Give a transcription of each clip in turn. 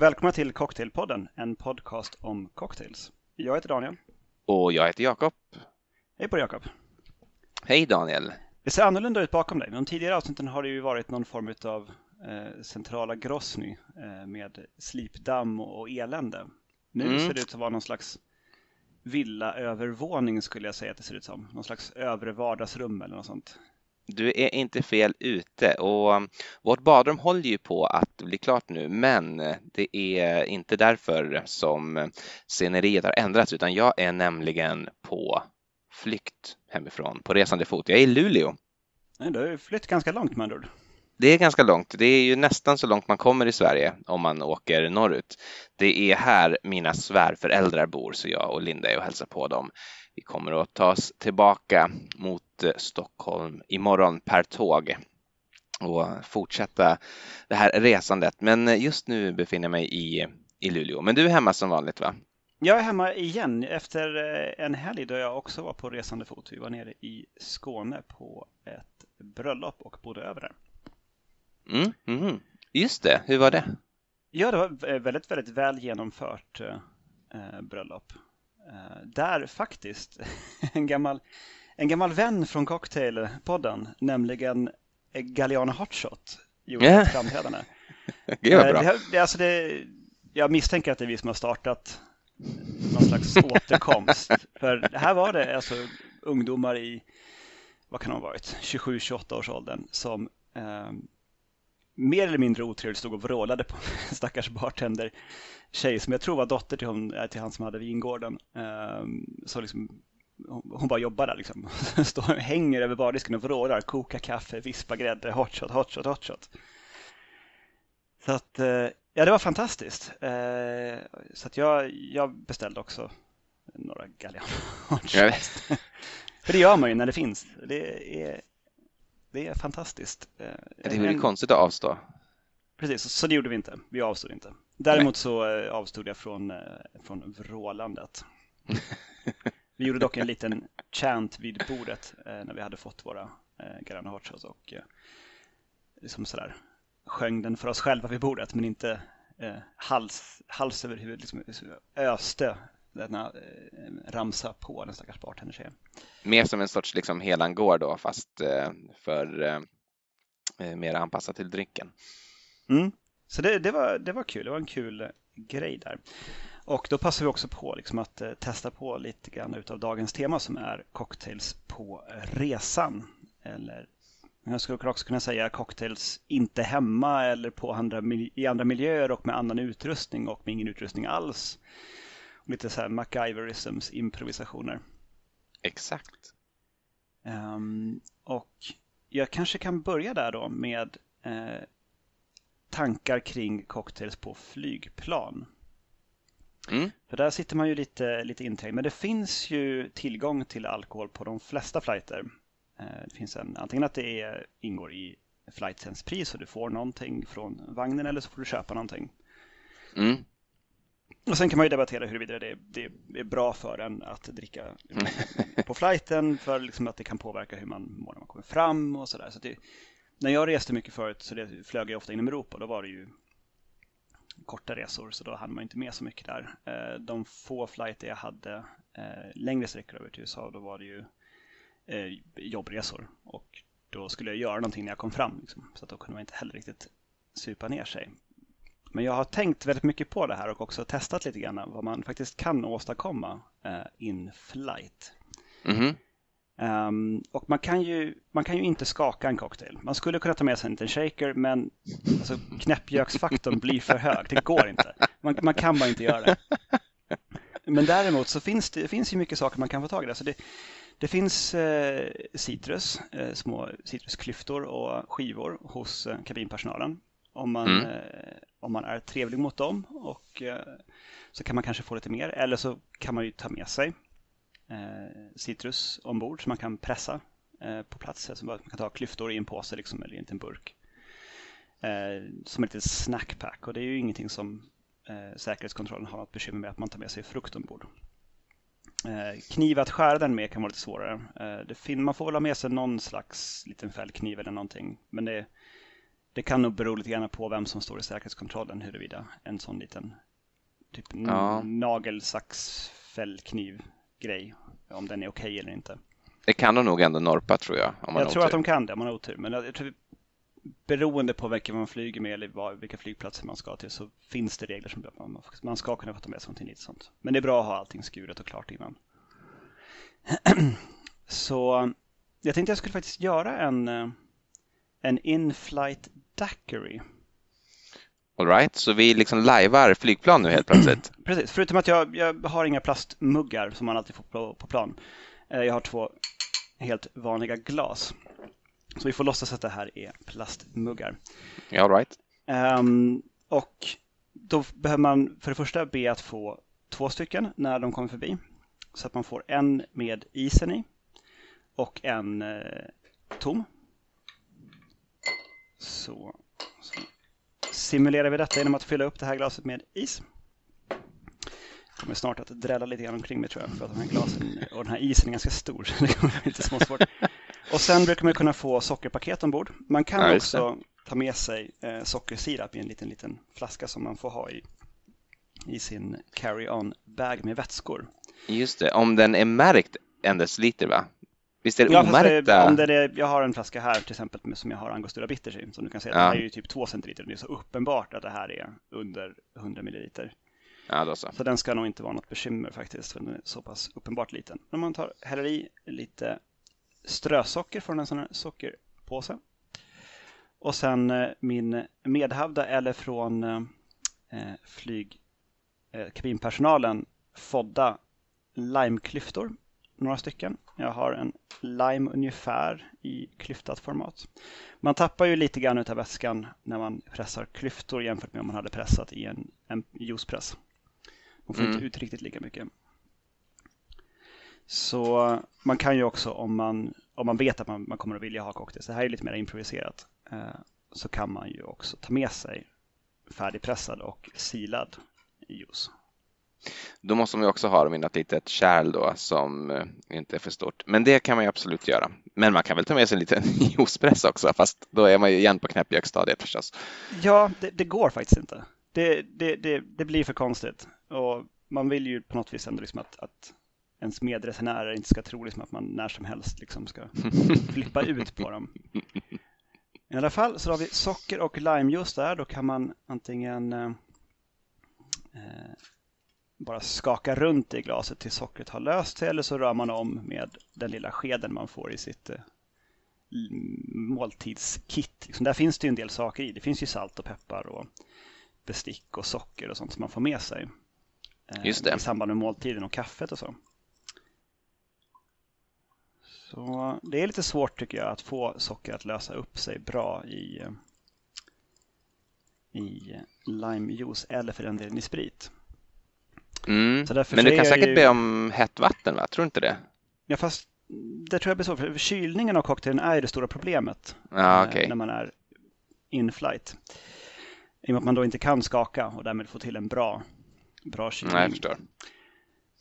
Välkomna till Cocktailpodden, en podcast om cocktails. Jag heter Daniel. Och jag heter Jakob. Hej på dig Jakob. Hej Daniel. Det ser annorlunda ut bakom dig. De tidigare avsnitten har det ju varit någon form av eh, centrala Grosny eh, med slipdamm och elände. Nu mm. ser det ut att vara någon slags villaövervåning skulle jag säga att det ser ut som. Någon slags övre vardagsrum eller något sånt. Du är inte fel ute och um, vårt badrum håller ju på att bli klart nu men det är inte därför som sceneriet har ändrats utan jag är nämligen på flykt hemifrån på resande fot. Jag är i Luleå. du har flytt ganska långt med andra. Det är ganska långt. Det är ju nästan så långt man kommer i Sverige om man åker norrut. Det är här mina svärföräldrar bor så jag och Linda är och hälsar på dem. Vi kommer att ta oss tillbaka mot eh, Stockholm imorgon per tåg och fortsätta det här resandet. Men just nu befinner jag mig i, i Luleå. Men du är hemma som vanligt va? Jag är hemma igen efter eh, en helg då jag också var på resande fot. Vi var nere i Skåne på ett bröllop och bodde över där. Mm, mm. Just det, hur var det? Ja, det var väldigt, väldigt väl genomfört eh, bröllop. Eh, där faktiskt en gammal, en gammal vän från Cocktailpodden, nämligen Galliana Hotshot, gjorde yeah. ett framträdande. Gud vad bra. Det, det, alltså det, jag misstänker att det är vi som har startat någon slags återkomst. För här var det alltså ungdomar i, vad kan de ha varit, 27-28 års åldern som eh, mer eller mindre otrevligt stod och vrålade på en stackars bartender tjej som jag tror var dotter till, hon, eh, till han som hade vingården. Um, så liksom, hon, bara jobbar där liksom. Står, hänger över bardisken och vrålar, kokar kaffe, vispar grädde, hotshot, hotshot, hotshot. Så att, uh, ja det var fantastiskt. Uh, så att jag, jag beställde också några gallian För det gör man ju när det finns. Det är det är fantastiskt. Eh, det en... konstigt att avstå. Precis, så det gjorde vi inte. Vi avstod inte. Däremot så eh, avstod jag från, eh, från vrålandet. Vi gjorde dock en liten chant vid bordet när vi hade fått våra Grana Hotshots och liksom sådär sjöng den för oss själva vid bordet men inte hals, hals över huvudet, liksom öste denna eh, ramsa på den stackars bartendertjejen. Mer som en sorts liksom helangård då fast eh, för eh, mer anpassat till drycken. Mm. Så det, det, var, det var kul, det var en kul grej där. Och då passar vi också på liksom att testa på lite grann utav dagens tema som är cocktails på resan. Eller jag skulle också kunna säga cocktails inte hemma eller på andra, i andra miljöer och med annan utrustning och med ingen utrustning alls lite så här MacGyverisms improvisationer. Exakt. Um, och jag kanske kan börja där då med eh, tankar kring cocktails på flygplan. Mm. För där sitter man ju lite, lite inträngd. Men det finns ju tillgång till alkohol på de flesta flighter. Eh, det finns en, antingen att det är, ingår i flightens pris och du får någonting från vagnen eller så får du köpa någonting. Mm. Och sen kan man ju debattera huruvida det, det är bra för en att dricka på flighten för liksom att det kan påverka hur man mår när man kommer fram och sådär. Så, när jag reste mycket förut så det flög jag ofta inom Europa. Då var det ju korta resor så då hann man inte med så mycket där. Eh, de få flighter jag hade eh, längre sträckor över till USA då var det ju eh, jobbresor och då skulle jag göra någonting när jag kom fram. Liksom. Så då kunde man inte heller riktigt supa ner sig. Men jag har tänkt väldigt mycket på det här och också testat lite grann vad man faktiskt kan åstadkomma in flight. Mm -hmm um, och man kan, ju, man kan ju inte skaka en cocktail. Man skulle kunna ta med sig en liten shaker men alltså, knäppjöksfaktorn blir för hög. Det går inte. Man, man kan bara inte göra det. Men däremot så finns det, finns ju mycket saker man kan få tag i. Där. Så det, det finns eh, citrus, eh, små citrusklyftor och skivor hos eh, kabinpersonalen om man, mm. eh, om man är trevlig mot dem och eh, så kan man kanske få lite mer eller så kan man ju ta med sig citrus ombord som man kan pressa eh, på plats. Alltså man kan ta klyftor i en påse liksom, eller i en liten burk. Eh, som ett litet snackpack och det är ju ingenting som eh, säkerhetskontrollen har något bekymmer med att man tar med sig frukt ombord. Eh, kniv att skära den med kan vara lite svårare. Eh, det man får väl ha med sig någon slags liten fällkniv eller någonting. Men det, det kan nog bero lite grann på vem som står i säkerhetskontrollen huruvida en sån liten typ ja. nagelsaxfällkniv grej, om den är okej okay eller inte. Det kan de nog ändå norpa tror jag. Om man jag tror otur. att de kan det om man har otur. Men jag tror, beroende på vilka man flyger med eller vilka flygplatser man ska till så finns det regler som man, man ska kunna få ta med sig någonting lite sånt. Men det är bra att ha allting skuret och klart innan. så jag tänkte jag skulle faktiskt göra en, eh, en in-flight daiquiri. Alright, så vi liksom lajvar flygplan nu helt plötsligt? Precis, förutom att jag, jag har inga plastmuggar som man alltid får på, på plan. Eh, jag har två helt vanliga glas. Så vi får låtsas att det här är plastmuggar. Ja, all right. Um, och då behöver man för det första be att få två stycken när de kommer förbi. Så att man får en med isen i och en eh, tom. Så, så simulerar vi detta genom att fylla upp det här glaset med is. Jag kommer snart att drälla lite grann omkring mig tror jag för att de här glasen och den här isen är ganska stor. Så det kommer bli lite småsvårt. Och sen brukar man kunna få sockerpaket ombord. Man kan ja, också ta med sig eh, sockersirap i en liten, liten flaska som man får ha i, i sin carry-on bag med vätskor. Just det, om den är märkt en deciliter va? Visst är det ja, omärkta? Om det är, jag har en flaska här till exempel som jag har Angostura Bitters i. Som du kan se, ja. den är ju typ 2 centiliter. Det är så uppenbart att det här är under 100 milliliter. Ja, då så. så den ska nog inte vara något bekymmer faktiskt, för den är så pass uppenbart liten. Om man tar, häller i lite strösocker från en sån här sockerpåse. Och sen eh, min medhavda eller från eh, eh flyg eh, kabinpersonalen fodda limeklyftor, några stycken. Jag har en lime ungefär i klyftat format. Man tappar ju lite grann av väskan när man pressar klyftor jämfört med om man hade pressat i en, en juicepress. Man får mm. inte ut riktigt lika mycket. Så man kan ju också om man, om man vet att man, man kommer att vilja ha cocktails, det här är lite mer improviserat, eh, så kan man ju också ta med sig färdigpressad och silad juice. Då måste man ju också ha dem i något litet kärl då som eh, inte är för stort. Men det kan man ju absolut göra. Men man kan väl ta med sig en liten juicepress också, fast då är man ju igen på knäppjökstadiet förstås. Ja, det, det, går faktiskt inte. Det, det, det, blir för konstigt. Och man vill ju på något vis ändå liksom att, att ens medresenärer inte ska tro liksom att man när som helst liksom ska flippa ut på dem. I alla fall så har vi socker och limejuice där. Då kan man antingen eh, eh, bara skaka runt i glaset tills sockret har löst sig eller så rör man om med den lilla skeden man får i sitt eh, måltidskit. Liksom där finns det ju en del saker i. Det finns ju salt och peppar och bestick och socker och sånt som man får med sig. Eh, Just det. I samband med måltiden och kaffet och så. Så det är lite svårt tycker jag att få socker att lösa upp sig bra i, eh, i limejuice eller för den delen i sprit. Mm. Men du kan säkert ju... be om hett vatten va? Tror du inte det? Ja fast det tror jag blir så. För kylningen av cocktailen är det stora problemet. Ah, okay. När man är in flight. I och med att man då inte kan skaka och därmed få till en bra, bra kylning. Nej, jag förstår.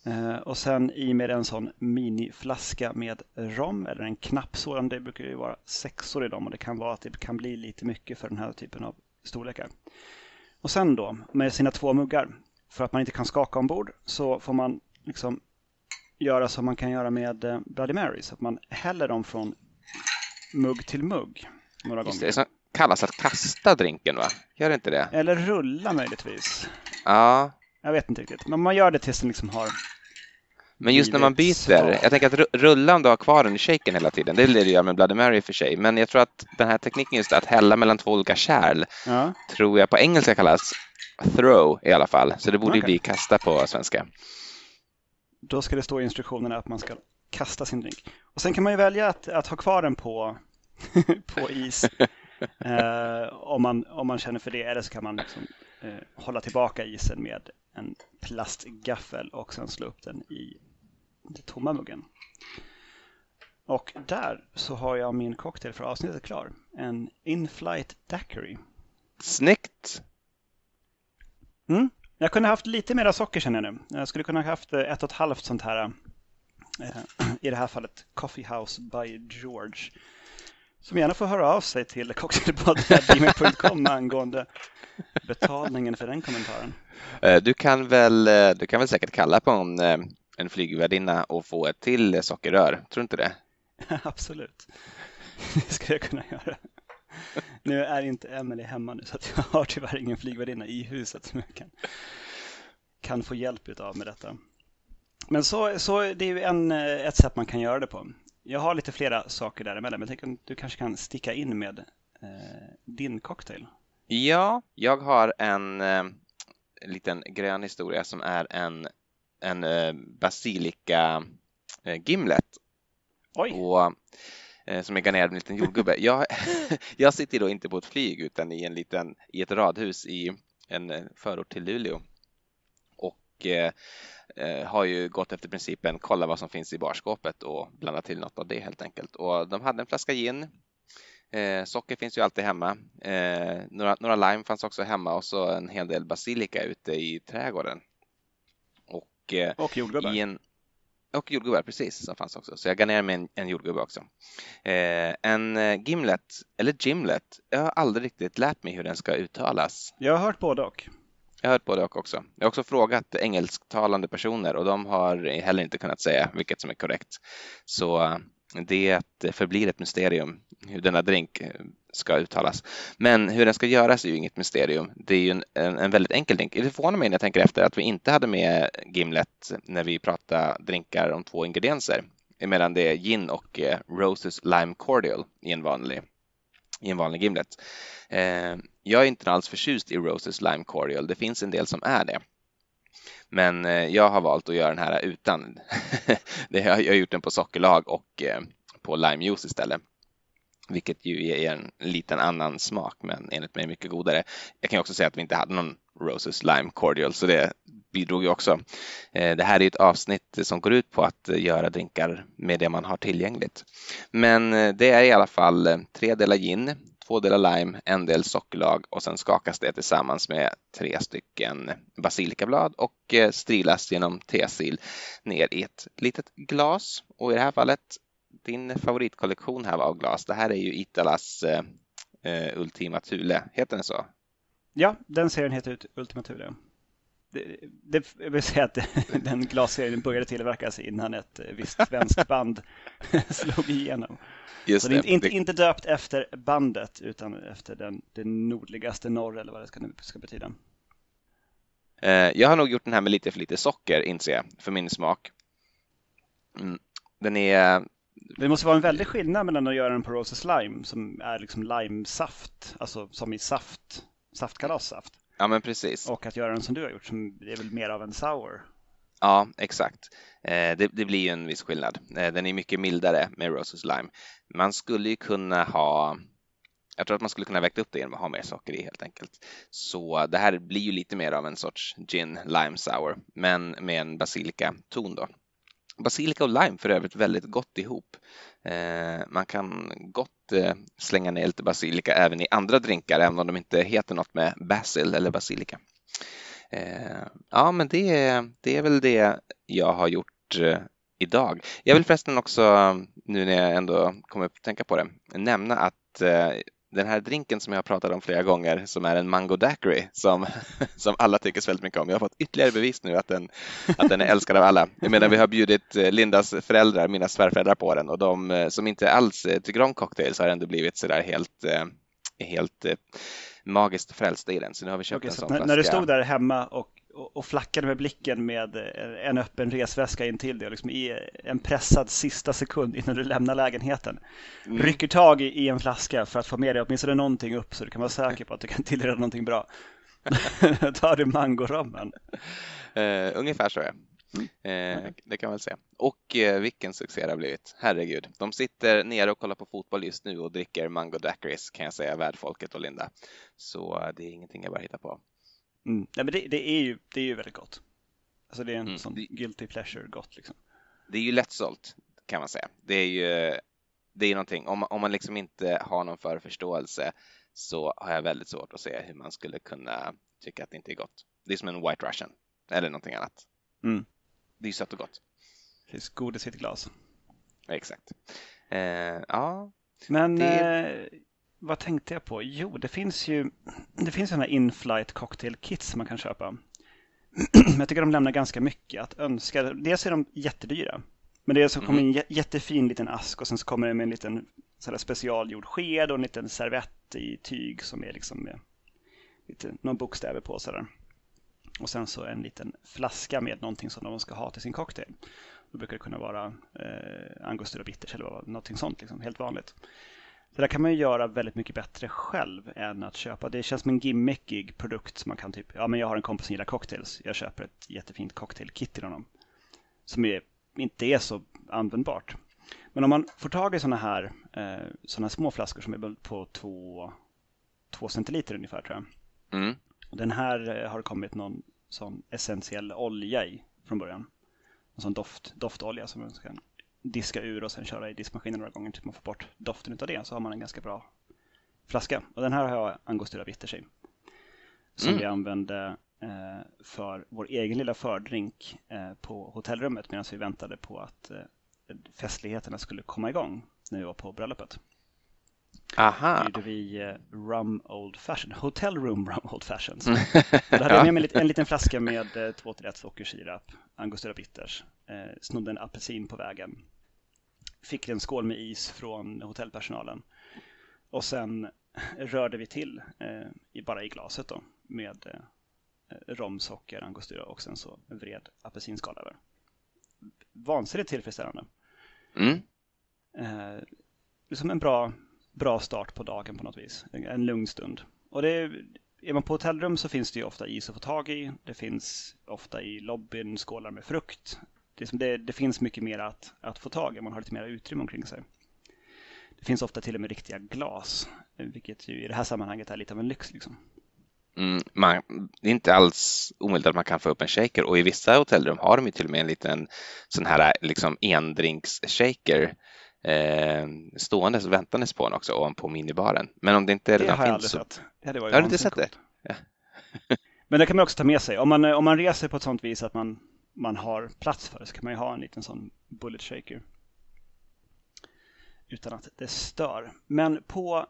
Eh, och sen i med en sån miniflaska med rom eller en knapp sådan. Det brukar ju vara sexor i dem och det kan vara att det kan bli lite mycket för den här typen av storlekar. Och sen då med sina två muggar. För att man inte kan skaka ombord så får man liksom göra som man kan göra med eh, Bloody Marys. Att man häller dem från mugg till mugg några Just gånger. Det, det kallas att kasta drinken va? Gör det inte det? Eller rulla möjligtvis. Ja. Jag vet inte riktigt. Men man gör det tills den liksom har men just när man byter, svar. jag tänker att rulla om du har kvar den i shaken hela tiden, det är det du gör med Bloody Mary för sig, men jag tror att den här tekniken just att hälla mellan två olika kärl, ja. tror jag på engelska kallas throw i alla fall, så det borde okay. bli kasta på svenska. Då ska det stå i instruktionerna att man ska kasta sin drink. Och sen kan man ju välja att, att ha kvar den på, på is eh, om, man, om man känner för det, eller så kan man liksom, eh, hålla tillbaka isen med en plastgaffel och sen slå upp den i den tomma muggen. Och där så har jag min cocktail för avsnittet klar. En In-Flight Daiquiri. Snyggt! Mm. Jag kunde haft lite mer socker känner jag nu. Jag skulle kunna haft eh, ett och ett halvt sånt här, eh, i det här fallet Coffee House by George. Som gärna får höra av sig till cocktailpodd.gmail.com angående betalningen för den kommentaren. Eh, du kan väl, du kan väl säkert kalla på en, en flygvärdinna och få ett till sockerrör, tror du inte det? Absolut, det ska jag kunna göra. Nu är inte Emelie hemma nu så att jag har tyvärr ingen flygvärdinna i huset som jag kan, kan få hjälp av med detta. Men så, så det är ju en, ett sätt man kan göra det på. Jag har lite flera saker däremellan, men jag tänker du kanske kan sticka in med eh, din cocktail? Ja, jag har en eh, liten grön historia som är en, en eh, basilika eh, gimlet. Oj! Och, eh, som är garnerad med en liten jordgubbe. Jag, jag sitter då inte på ett flyg utan i, en liten, i ett radhus i en eh, förort till Luleå. Och eh, eh, har ju gått efter principen kolla vad som finns i barskåpet och blanda till något av det helt enkelt. Och de hade en flaska gin. Eh, socker finns ju alltid hemma. Eh, några, några lime fanns också hemma och så en hel del basilika ute i trädgården. Och, eh, och jordgubbar. Och jordgubbar, precis, som fanns också. Så jag garnerade med en, en jordgubbe också. Eh, en eh, gimlet, eller gimlet, jag har aldrig riktigt lärt mig hur den ska uttalas. Jag har hört både och. Jag har hört både och också. Jag har också frågat engelsktalande personer och de har heller inte kunnat säga vilket som är korrekt. Så det förblir ett mysterium hur denna drink eh, ska uttalas. Men hur den ska göras är ju inget mysterium. Det är ju en, en, en väldigt enkel drink. Det förvånar mig när jag tänker efter att vi inte hade med Gimlet när vi pratade drinkar om två ingredienser. Medan det är gin och eh, Roses Lime Cordial i en vanlig, i en vanlig Gimlet. Eh, jag är inte alls förtjust i Roses Lime Cordial. Det finns en del som är det. Men eh, jag har valt att göra den här utan. jag har gjort den på sockerlag och eh, på limejuice istället. Vilket ju ger en liten annan smak men enligt mig mycket godare. Jag kan också säga att vi inte hade någon Roses Lime Cordial så det bidrog ju också. Eh, det här är ett avsnitt som går ut på att göra drinkar med det man har tillgängligt. Men eh, det är i alla fall eh, tre delar gin, två delar lime, en del sockerlag och sen skakas det tillsammans med tre stycken basilikablad och eh, strilas genom tesil ner i ett litet glas. Och i det här fallet din favoritkollektion här av glas. Det här är ju Italas eh, eh Ultima Thule, heter den så? Ja, den serien heter Ultima Thule. Det, det, jag vill säga att den glasserien började tillverkas innan ett eh, visst svenskt band slog igenom. Just så det är inte, inte döpt efter bandet utan efter den, den nordligaste norr eller vad det ska, ska betyda. Eh, jag har nog gjort den här med lite för lite socker inser jag, för min smak. Mm. Den är... Det måste vara en väldig skillnad mellan att göra den på Roses Lime som är liksom limesaft, alltså som i saft, saftkalassaft. Ja men precis. Och att göra den som du har gjort som är väl mer av en sour. Ja, exakt. Eh, det, det, blir ju en viss skillnad. Eh, den är mycket mildare med Roses Lime. Man skulle ju kunna ha jag tror att man skulle kunna väcka upp det genom att ha mer socker i helt enkelt. Så det här blir ju lite mer av en sorts gin lime sour, men med en basilika-ton då. Basilika och lime för övrigt väldigt gott ihop. Eh, man kan gott eh, slänga ner lite basilika även i andra drinkar, även om de inte heter något med basil eller basilika. Eh, ja, men det, det är väl det jag har gjort eh, idag. Jag vill förresten också, nu när jag ändå kommer att tänka på det, nämna att eh, den här drinken som jag har pratat om flera gånger som är en mango daiquiri som, som alla tycker så väldigt mycket om. Jag har fått ytterligare bevis nu att den, att den är älskad av alla. Jag menar, vi har bjudit Lindas föräldrar, mina svärföräldrar på den och de som inte alls tycker om cocktails har ändå blivit sådär helt, helt magiskt frälsta i den. Så nu har vi köpt okay, en sån när, flaska. när du stod där hemma och, och, och flackade med blicken med en öppen resväska in till dig, liksom i en pressad sista sekund innan du lämnar lägenheten. Mm. Rycker tag i, i, en flaska för att få med dig åtminstone någonting upp så du kan vara säker på att du kan tillreda någonting bra. tar du mangorommen. Uh, ungefär så ja. Mm. Eh, det kan man väl säga. Och eh, vilken succé det har blivit. Herregud. De sitter nere och kollar på fotboll just nu och dricker Mango Daiquiris kan jag säga, värdfolket och Linda. Så eh, det är ingenting jag bara hittar på. Mm. Nej, men det, det, är ju, det är ju väldigt gott. Alltså det är en mm. sån guilty pleasure gott liksom. Det är ju lättsålt kan man säga. Det är ju det är någonting, om, om man liksom inte har någon förförståelse så har jag väldigt svårt att se hur man skulle kunna tycka att det inte är gott. Det är som en White Russian eller någonting annat. Mm. Det är sött och gott. Precis, godis i ett glas. Exakt. Eh, ja, Men det... eh, vad tänkte jag på? Jo, det finns ju det finns sådana in-flight cocktail kits man kan köpa. jag tycker de lämnar ganska mycket att önska. Dels är de jättedyra. Men det är så kommer mm. en jättefin liten ask och sen så kommer det med en liten sådär specialgjord sked och en liten servett i tyg som är liksom med lite, någon bokstäver på sådär. Och sen så en liten flaska med någonting som de ska ha till sin cocktail. Då brukar det kunna vara eh, angostura bitters eller någonting sånt, liksom, helt vanligt. Så där kan man ju göra väldigt mycket bättre själv än att köpa. Det känns som en gimmickig produkt som man kan typ, ja men jag har en kompis som gillar cocktails. Jag köper ett jättefint cocktailkit till honom. Som är, inte är så användbart. Men om man får tag i sådana här, eh, såna små flaskor som är på två, två centiliter ungefär tror jag. Mm. Den här eh, har kommit någon sån essentiell olja i från början. En sån doft, doftolja som man kan diska ur och sen köra i diskmaskinen några gånger tills man får bort doften av det. Så har man en ganska bra flaska. Och den här har jag Angostura Bitters i. Som mm. vi använde eh, för vår egen lilla fördrink eh, på hotellrummet medan vi väntade på att eh, festligheterna skulle komma igång när vi var på bröllopet. Aha. Då gjorde vi eh, rum old fashion, hotel room rum old fashion. Så då hade jag med mig en liten flaska med eh, 2 till 1 sockersirap, Angostura Bitters, eh, snodde en apelsin på vägen, fick en skål med is från hotellpersonalen och sen rörde vi till eh, bara i glaset då med eh, rom, socker, angostura och sen så vred apelsinskal över. Vansinnigt tillfredsställande. Mm. Eh, som en bra bra start på dagen på något vis. En lugn stund. Och det är, är man på hotellrum så finns det ju ofta is att få tag i. Det finns ofta i lobbyn skålar med frukt. Det, det, det finns mycket mer att, att få tag i. Man har lite mer utrymme omkring sig. Det finns ofta till och med riktiga glas, vilket ju i det här sammanhanget är lite av en lyx. Liksom. Mm, man, det är inte alls omöjligt att man kan få upp en shaker och i vissa hotellrum har de ju till och med en liten sån här liksom endrinks-shaker eh, ståendes och väntandes på en också ovanpå minibaren. Men om det inte redan det har finns så... sett. Det var ju har du inte sett det? Ja. Men det kan man också ta med sig. Om man, om man reser på ett sånt vis att man, man har plats för så kan man ju ha en liten sån bullet shaker. Utan att det stör. Men på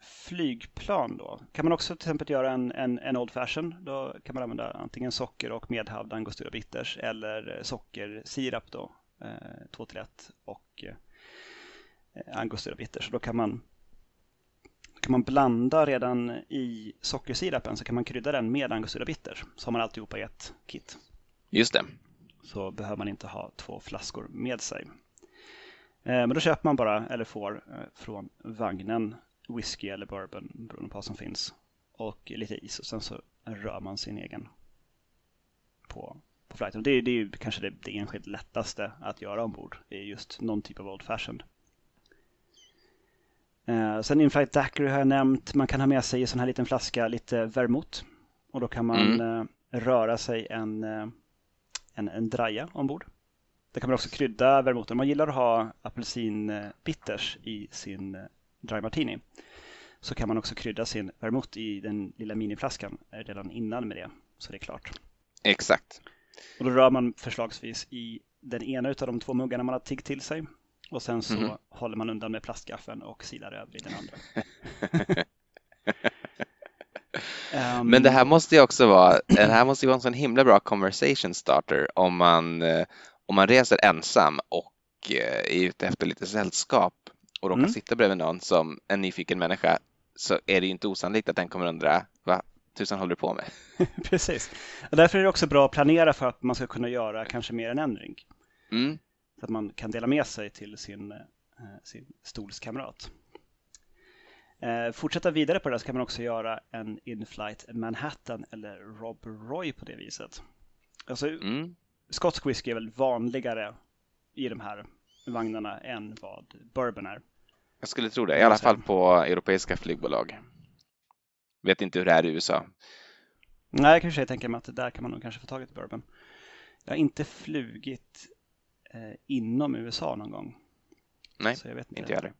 flygplan då kan man också till exempel göra en, en, en Old Fashion. Då kan man använda antingen socker och medhavd angostura bitters eller sockersirap då, eh, 2 till 1 och eh, angostura Bitters. Då kan man, kan man blanda redan i sockersirapen så kan man krydda den med angostura Bitters. Så har man alltihopa i ett kit. Just det. Så behöver man inte ha två flaskor med sig. Eh, men då köper man bara, eller får, eh, från vagnen whisky eller bourbon beroende på vad som finns. Och lite is och sen så rör man sin egen på, på flighten. Det, det är ju kanske det, det enskilt lättaste att göra ombord. Det är just någon typ av old fashioned. Eh, sen Inflight Daiquiri har jag nämnt. Man kan ha med sig i sån här liten flaska lite vermouth. Och då kan man mm. eh, röra sig en, eh, en, en draja ombord. Det kan man också krydda vermouthen. Man gillar att ha apelsinbitters i sin eh, dry martini så kan man också krydda sin vermouth i den lilla miniflaskan redan innan med det. Så det är klart. Exakt. Och då rör man förslagsvis i den ena av de två muggarna man har tiggt till sig och sen så mm. håller man undan med plastgaffeln och silar över i den andra. um, Men det här måste ju också vara, det här måste ju vara en sån himla bra conversation starter om man, eh, om man reser ensam och eh, är ute efter lite sällskap och råkar mm. sitta bredvid någon som en nyfiken människa så är det ju inte osannolikt att den kommer undra vad tusan håller du på med? Precis. Och därför är det också bra att planera för att man ska kunna göra kanske mer än en drink. Mm. Så att man kan dela med sig till sin, eh, sin stolskamrat. Eh, fortsätta vidare på det så kan man också göra en in-flight Manhattan eller Rob Roy på det viset. Alltså, mm. Skotsk whisky är väl vanligare i de här vagnarna än vad bourbon är. Jag skulle tro det, i alla fall på europeiska flygbolag. Vet inte hur det är i USA. Nej, jag kanske tänker mig att där kan man nog kanske få tag i bourbon. Jag har inte flugit eh, inom USA någon gång. Nej, Så jag vet inte, inte jag heller.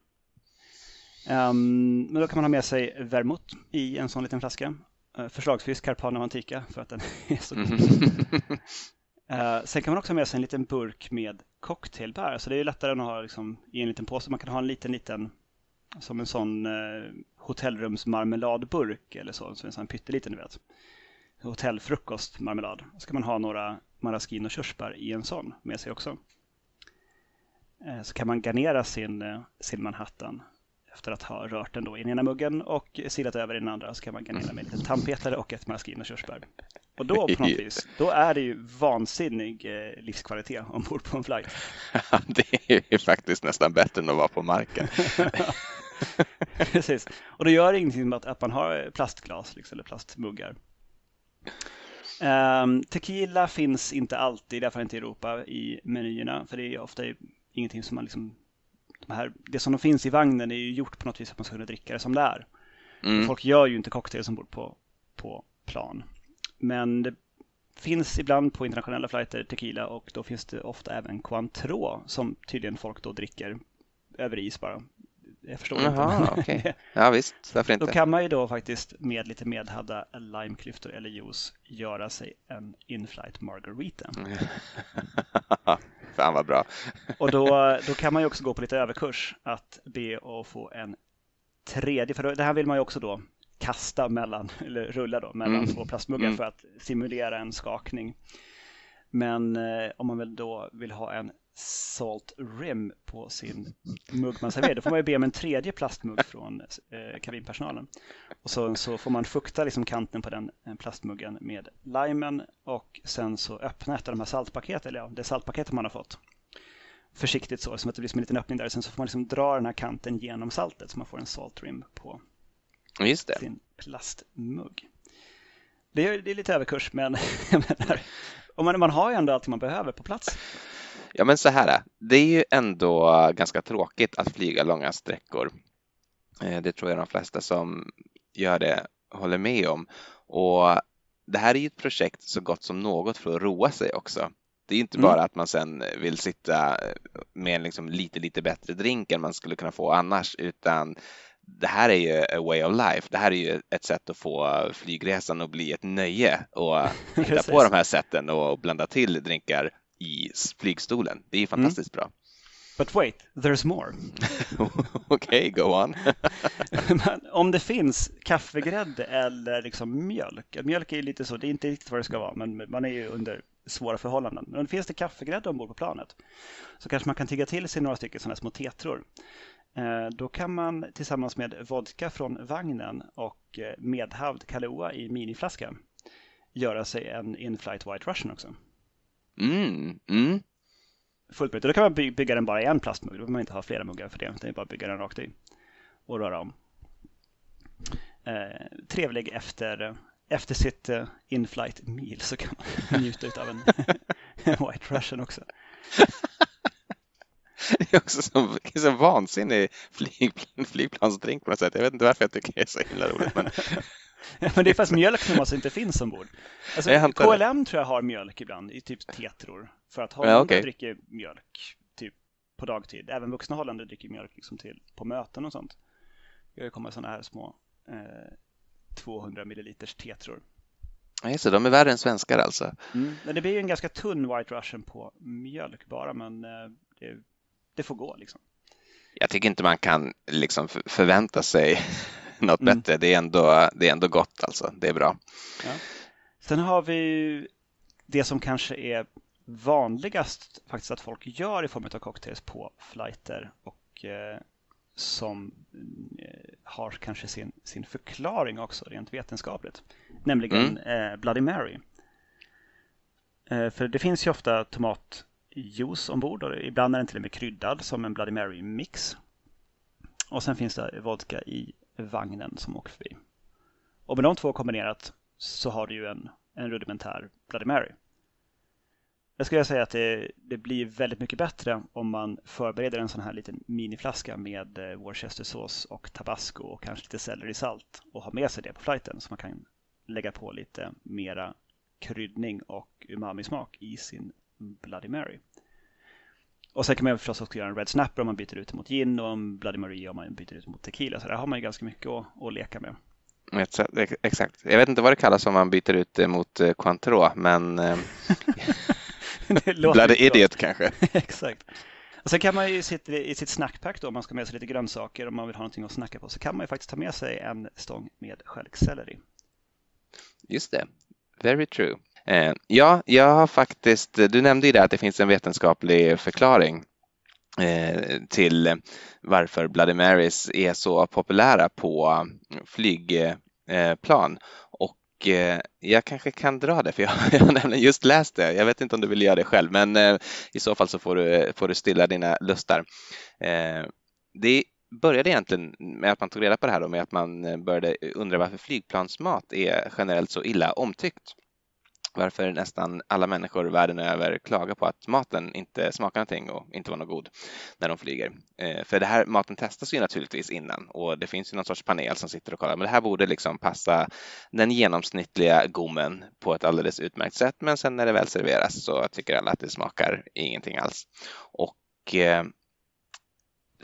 Um, men då kan man ha med sig vermouth i en sån liten flaska. Uh, förslagsvis Carpana Antica för att den är så god. uh, sen kan man också ha med sig en liten burk med cocktailbär. Så det är lättare än att ha liksom, i en liten påse. Man kan ha en liten, liten som en sån eh, hotellrumsmarmeladburk eller så, som en sån pytteliten, du vet. Hotellfrukostmarmelad. Så kan man ha några maraschino körsbär i en sån med sig också. Så kan man garnera sin, sin Manhattan efter att ha rört den då i den ena muggen och silat över i den andra så kan man garnera med en liten tandpetare och ett maraschino körsbär. Och då på något vis, då är det ju vansinnig eh, livskvalitet ombord på en flight. det är ju faktiskt nästan bättre än att vara på marken. Precis, och då gör det ingenting med att man har plastglas liksom, eller plastmuggar. Um, tequila finns inte alltid, fall inte i Europa, i menyerna. För det är ofta ingenting som man liksom... De här, det som de finns i vagnen är ju gjort på något vis att man ska kunna dricka det som det är. Mm. Folk gör ju inte cocktails ombord på, på plan. Men det finns ibland på internationella flighter tequila och då finns det ofta även Cointreau som tydligen folk då dricker över is bara. Jag förstår Jaha, inte. Okay. Ja visst, varför inte? Då kan man ju då faktiskt med lite medhavda limeklyftor eller juice göra sig en inflight margarita. Fan vad bra. och då, då kan man ju också gå på lite överkurs att be att få en tredje, för det här vill man ju också då kasta mellan, eller rulla då, mellan mm. två plastmuggar mm. för att simulera en skakning. Men eh, om man väl då vill ha en salt rim på sin mugg man serverar, då får man ju be om en tredje plastmugg från eh, kabinpersonalen. Och så, så får man fukta liksom kanten på den plastmuggen med limen och sen så öppna ett av de här saltpaketen, eller ja, det saltpaketet man har fått. Försiktigt så, som att det blir som en liten öppning där. Sen så får man liksom dra den här kanten genom saltet så man får en salt rim på sin plastmugg. Det är, det är lite överkurs, men menar, och man, man har ju ändå allt man behöver på plats. Ja, men så här, det är ju ändå ganska tråkigt att flyga långa sträckor. Eh, det tror jag de flesta som gör det håller med om. Och det här är ju ett projekt så gott som något för att roa sig också. Det är inte bara mm. att man sen vill sitta med en liksom lite, lite bättre drink än man skulle kunna få annars, utan det här är ju a way of life. Det här är ju ett sätt att få flygresan att bli ett nöje och hitta på de här sätten och blanda till drinkar i flygstolen. Det är ju fantastiskt mm. bra. But wait, there's more. Okej, okay, go on. om det finns kaffegrädde eller liksom mjölk. Mjölk är lite så, det är inte riktigt vad det ska vara, men man är ju under svåra förhållanden. Men finns det kaffegrädde ombord på planet så kanske man kan tigga till sig några stycken sådana små tetror. Eh, då kan man tillsammans med vodka från vagnen och eh, medhavd Kahlua i miniflaska göra sig en in-flight White Russian också. Mm, mm. Möjligt. Då kan man bygga den bara i en plastmugg. Då behöver man inte ha flera muggar för det. Utan det är bara att bygga den rakt i och röra om. Eh, trevlig efter, efter sitt uh, in-flight meal så kan man njuta av en White Russian också. Det är också så, så vansinnig flygplan, flygplansdrink på något sätt. Jag vet inte varför jag tycker det är så himla roligt. Men... men det är fast mjölk som alltså inte finns ombord. Alltså, KLM tror jag har mjölk ibland i typ tetror. För att Holländare ja, okay. dricker mjölk typ på dagtid. Även vuxna holländare dricker mjölk liksom till, på möten och sånt. Det kommer sådana här små eh, 200 milliliters tetror. Ja, just det, de är värre än svenskar alltså. Mm, men det blir ju en ganska tunn White Russian på mjölk bara, men eh, det det får gå liksom. Jag tycker inte man kan liksom förvänta sig något mm. bättre. Det är, ändå, det är ändå gott alltså. Det är bra. Ja. Sen har vi det som kanske är vanligast faktiskt att folk gör i form av cocktails på flighter och eh, som eh, har kanske sin, sin förklaring också rent vetenskapligt. Nämligen mm. eh, Bloody Mary. Eh, för det finns ju ofta tomat juice ombord och ibland är den till och med kryddad som en Bloody Mary-mix. Och sen finns det vodka i vagnen som åker förbi. Och med de två kombinerat så har du ju en, en rudimentär Bloody Mary. Jag skulle säga att det, det, blir väldigt mycket bättre om man förbereder en sån här liten miniflaska med eh, worcestersås och tabasco och kanske lite sellerisalt och har med sig det på flighten så man kan lägga på lite mera kryddning och umami-smak i sin Bloody Mary. Och sen kan man förstås också göra en Red Snapper om man byter ut mot gin och en Bloody Maria om man byter ut mot tequila. Så där har man ju ganska mycket att, att leka med. Exakt. Jag vet inte vad det kallas om man byter ut det mot eh, Cointreau, men eh, Bloody Idiot kanske. Exakt. Och sen kan man ju sitta i sitt snackpack då, om man ska med sig lite grönsaker om man vill ha någonting att snacka på, så kan man ju faktiskt ta med sig en stång med stjälkselleri. Just det, very true. Eh, ja, jag har faktiskt, du nämnde ju det att det finns en vetenskaplig förklaring eh, till varför Bloody Marys är så populära på flygplan. Och eh, jag kanske kan dra det, för jag, jag har nämligen just läst det. Jag vet inte om du vill göra det själv, men eh, i så fall så får du, får du stilla dina lustar. Eh, det började egentligen med att man tog reda på det här och med att man började undra varför flygplansmat är generellt så illa omtyckt varför nästan alla människor världen över klagar på att maten inte smakar någonting och inte var något god när de flyger. Eh, för det här maten testas ju naturligtvis innan och det finns ju någon sorts panel som sitter och kollar, men det här borde liksom passa den genomsnittliga gommen på ett alldeles utmärkt sätt. Men sen när det väl serveras så tycker alla att det smakar ingenting alls. Och eh,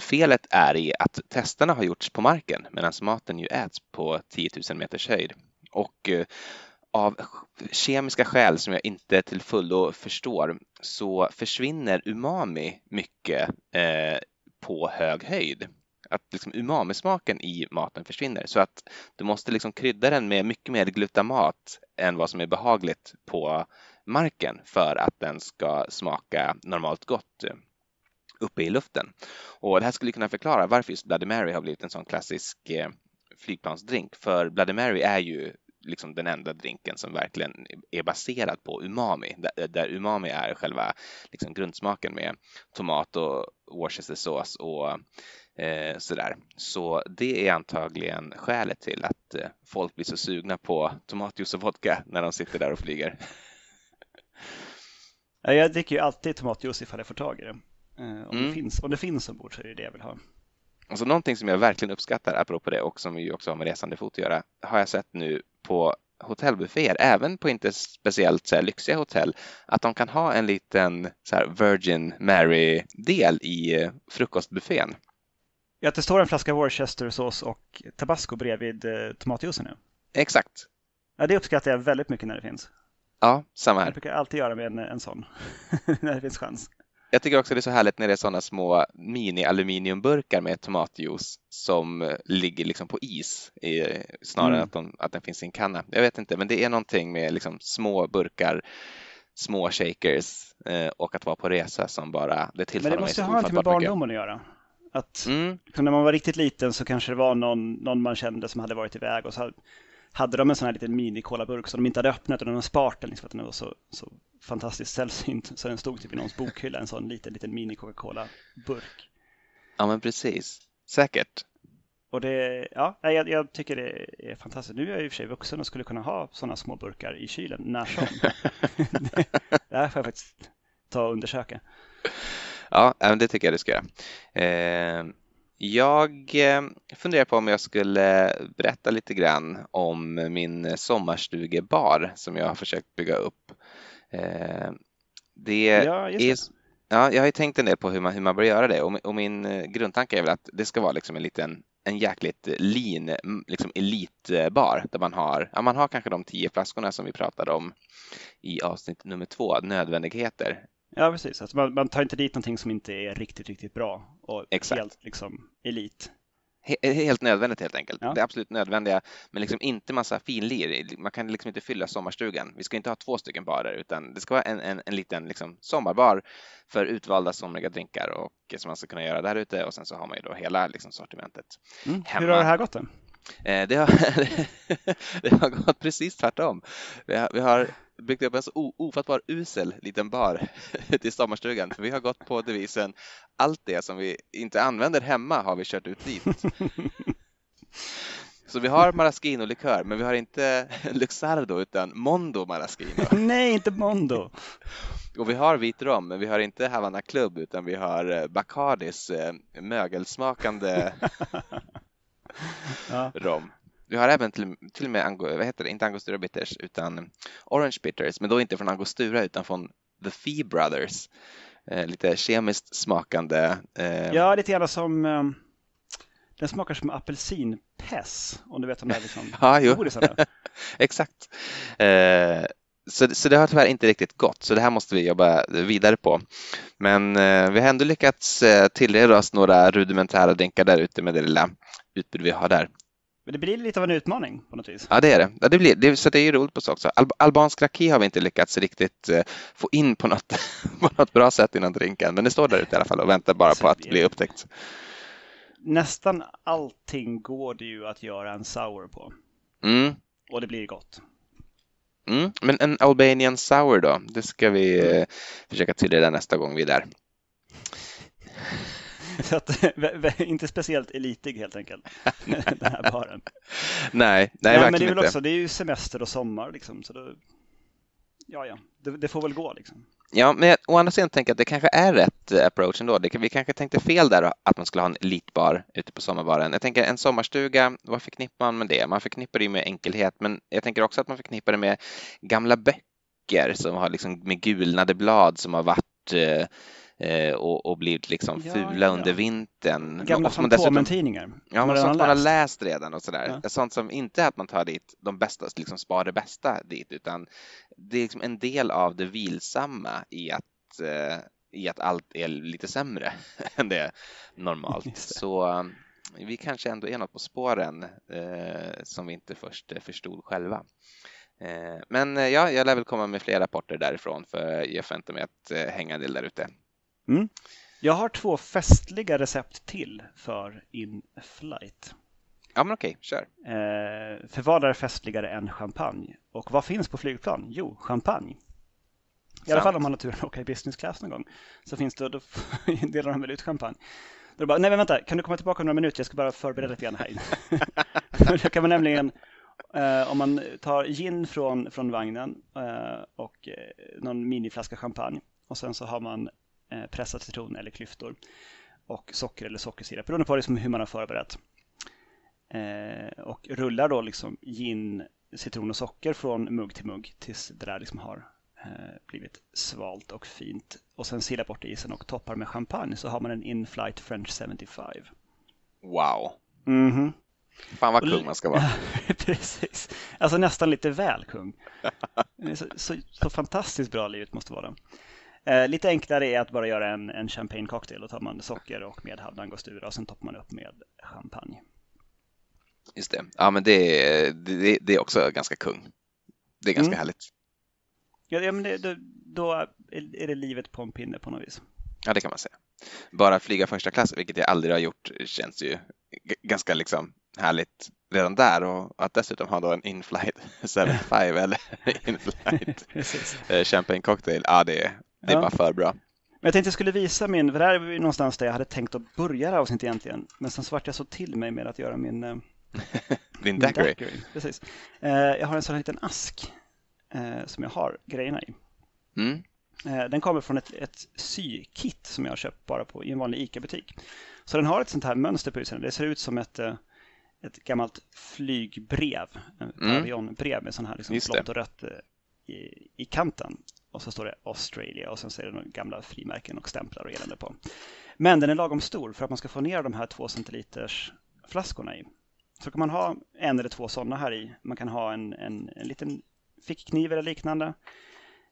Felet är i att testerna har gjorts på marken medan maten ju äts på 10 000 meters höjd. Och eh, av kemiska skäl som jag inte till fullo förstår så försvinner umami mycket eh, på hög höjd. Att liksom umamismaken i maten försvinner så att du måste liksom krydda den med mycket mer glutamat än vad som är behagligt på marken för att den ska smaka normalt gott eh, uppe i luften. Och det här skulle kunna förklara varför just Bloody Mary har blivit en sån klassisk eh, flygplansdrink. För Bloody Mary är ju liksom den enda drinken som verkligen är baserad på umami, där, där umami är själva liksom grundsmaken med tomat och Worcestersås och eh, sådär. Så det är antagligen skälet till att eh, folk blir så sugna på tomatjuice och vodka när de sitter där och flyger. Jag dricker ju alltid tomatjuice ifall jag får tag i det. Eh, om, mm. det finns, om det finns ombord så är det det jag vill ha. Alltså någonting som jag verkligen uppskattar apropå det och som vi också har med resande fot att göra har jag sett nu på hotellbufféer, även på inte speciellt så här, lyxiga hotell, att de kan ha en liten så här, Virgin Mary-del i eh, frukostbuffén. Ja, att det står en flaska Worcestersås och tabasco bredvid eh, tomatjuicen nu. Exakt. Ja, det uppskattar jag väldigt mycket när det finns. Ja, samma här. Jag brukar alltid göra med en, en sån, när det finns chans. Jag tycker också det är så härligt när det är sådana små mini-aluminiumburkar med tomatjuice som ligger liksom på is snarare mm. än att, de, att den finns i en kanna. Jag vet inte, men det är någonting med liksom små burkar, små shakers eh, och att vara på resa som bara, det tillfaller Men det måste ha någonting med barndomen att göra. Att mm. när man var riktigt liten så kanske det var någon, någon man kände som hade varit iväg och så hade de en sån här liten mini-colaburk som de inte hade öppnat utan de sparat den liksom för att den var så, så fantastiskt sällsynt. Så den stod typ i någons bokhylla, en sån liten, liten mini-Coca-Cola-burk. Ja, men precis. Säkert. Och det, ja, jag, jag, tycker det är fantastiskt. Nu är jag i och för sig vuxen och skulle kunna ha sådana små burkar i kylen när som. det, det här får jag faktiskt ta och undersöka. Ja, det tycker jag du ska göra. Eh, jag eh, funderar på om jag skulle berätta lite grann om min sommarstugebar som jag har försökt bygga upp. Eh, det ja, är, ja, jag har ju tänkt en del på hur man, hur man bör göra det och, min eh, grundtanke är väl att det ska vara liksom en liten en jäkligt lean liksom elitbar där man har, ja, man har kanske de tio flaskorna som vi pratade om i avsnitt nummer två, nödvändigheter. Ja, precis. Alltså man, man, tar inte dit någonting som inte är riktigt, riktigt bra och Exakt. helt liksom elit. Helt nödvändigt helt enkelt. Ja. Det absolut nödvändiga, men liksom inte massa finlir. Man kan liksom inte fylla sommarstugan. Vi ska inte ha två stycken barer, utan det ska vara en, en, en liten liksom sommarbar för utvalda somriga drinkar och som man ska kunna göra där ute och sen så har man ju då hela liksom, sortimentet mm. Hur har det här gått då? Eh, det har, det har gått precis tvärtom. Vi har, vi har byggt upp en så ofattbar usel liten bar till sommarstugan. För vi har gått på devisen allt det som vi inte använder hemma har vi kört ut dit. Så vi har maraschino-likör, men vi har inte Luxardo utan Mondo maraschino. Nej, inte Mondo! Och vi har vit rom, men vi har inte Havana Club utan vi har eh, Bacardis eh, mögelsmakande ja. rom. Vi har även till, till och med, Ango, vad heter det, inte Angostura Bitters utan Orange Bitters, men då inte från Angostura utan från The Fee Brothers. Eh, lite kemiskt smakande. Eh... Ja, lite grann som eh, den smakar som apelsinpess, om du vet om det är liksom ja, jo. Exakt. Eh, så, så det har tyvärr inte riktigt gått, så det här måste vi jobba vidare på. Men eh, vi har ändå lyckats eh, tillreda oss några rudimentära drinkar där ute med det lilla utbud vi har där. Men det blir lite av en utmaning på något vis. Ja, det är det. Ja, det, blir, det så det är ju roligt på så också. Al albansk raki har vi inte lyckats riktigt eh, få in på något, på något bra sätt innan drinken, men det står där ute i alla fall och väntar bara på att bli upptäckt. Nästan allting går det ju att göra en sour på. Mm. Och det blir gott. Mm, men en Albanian sour då? Det ska vi eh, försöka tillreda nästa gång vi är där. Så att, inte speciellt elitig helt enkelt, den här baren. Nej, nej, nej verkligen men det är väl inte. också, det är ju semester och sommar liksom, så då, ja, ja, det, det får väl gå liksom. Ja, men å andra sidan tänker jag att det kanske är rätt eh, approach ändå. Det, vi kanske tänkte fel där att man skulle ha en elitbar ute på sommarbaren. Jag tänker en sommarstuga, vad förknippar man med det? Man förknippar det med enkelhet, men jag tänker också att man förknippar det med gamla böcker som har liksom med gulnade blad som har varit eh och, och blivit liksom ja, fula ja. under vintern. Gamla Fantomen-tidningar. Ja, men sånt man har läst redan och sådär. Ja. Sånt som inte är att man tar dit de bästa, liksom spar det bästa dit, utan det är liksom en del av det vilsamma i att, eh, i att allt är lite sämre än det är normalt. Så eh, vi kanske ändå är något på spåren eh, som vi inte först förstod själva. Eh, men eh, ja, jag lär väl komma med fler rapporter därifrån för jag förväntar mig att eh, hänga en del där ute. Mm. Jag har två festliga recept till för In-Flight. Ja, men okej, kör. Eh, för vad är festligare än champagne? Och vad finns på flygplan? Jo, champagne. I Sant. alla fall om man har turen att åka i business class någon gång. Så finns det, då delar de väl ut champagne. Då bara, nej men vänta, kan du komma tillbaka om några minuter? Jag ska bara förbereda lite grann här. Då kan man nämligen, eh, om man tar gin från, från vagnen eh, och eh, någon miniflaska champagne och sen så har man pressad citron eller klyftor och socker eller sockersirap beroende på liksom hur man har förberett. Eh, och rullar då liksom gin, citron och socker från mugg till mugg tills det där liksom har eh, blivit svalt och fint. Och sen silar bort isen och toppar med champagne så har man en In-Flight French 75. Wow! Mm -hmm. Fan vad kung man ska vara. Precis. Alltså nästan lite väl kung. Så, så, så fantastiskt bra livet måste vara. Eh, lite enklare är att bara göra en, en champagne cocktail. Då tar man socker och medhavd angostura och sen toppar man upp med champagne. Just det. Ja, men det, är, det, det är också ganska kung. Det är ganska mm. härligt. Ja, ja men det, det, då är det livet på en pinne på något vis. Ja, det kan man säga. Bara flyga första klass, vilket jag aldrig har gjort, känns ju ganska liksom härligt redan där och att dessutom ha då en inflight 75 eller inflight eh, champagne cocktail, ja det, det är ja. bara för bra. Men jag tänkte jag skulle visa min, för det här är någonstans där jag hade tänkt att börja det avsnittet egentligen, men sen så vart jag så till mig med att göra min eh, Din daiquiri. daiquiri. Precis. Eh, jag har en sån här liten ask eh, som jag har grejerna i. Mm. Den kommer från ett, ett sykit som jag har köpt bara på, i en vanlig ICA-butik. Så den har ett sånt här mönster på utsidan. Det ser ut som ett, ett gammalt flygbrev, ett mm. avionbrev med sån här liksom blått och rött i, i kanten. Och så står det Australia och sen så är det några gamla frimärken och stämplar och elände på. Men den är lagom stor för att man ska få ner de här två centiliters flaskorna i. Så kan man ha en eller två sådana här i. Man kan ha en, en, en liten fickkniv eller liknande.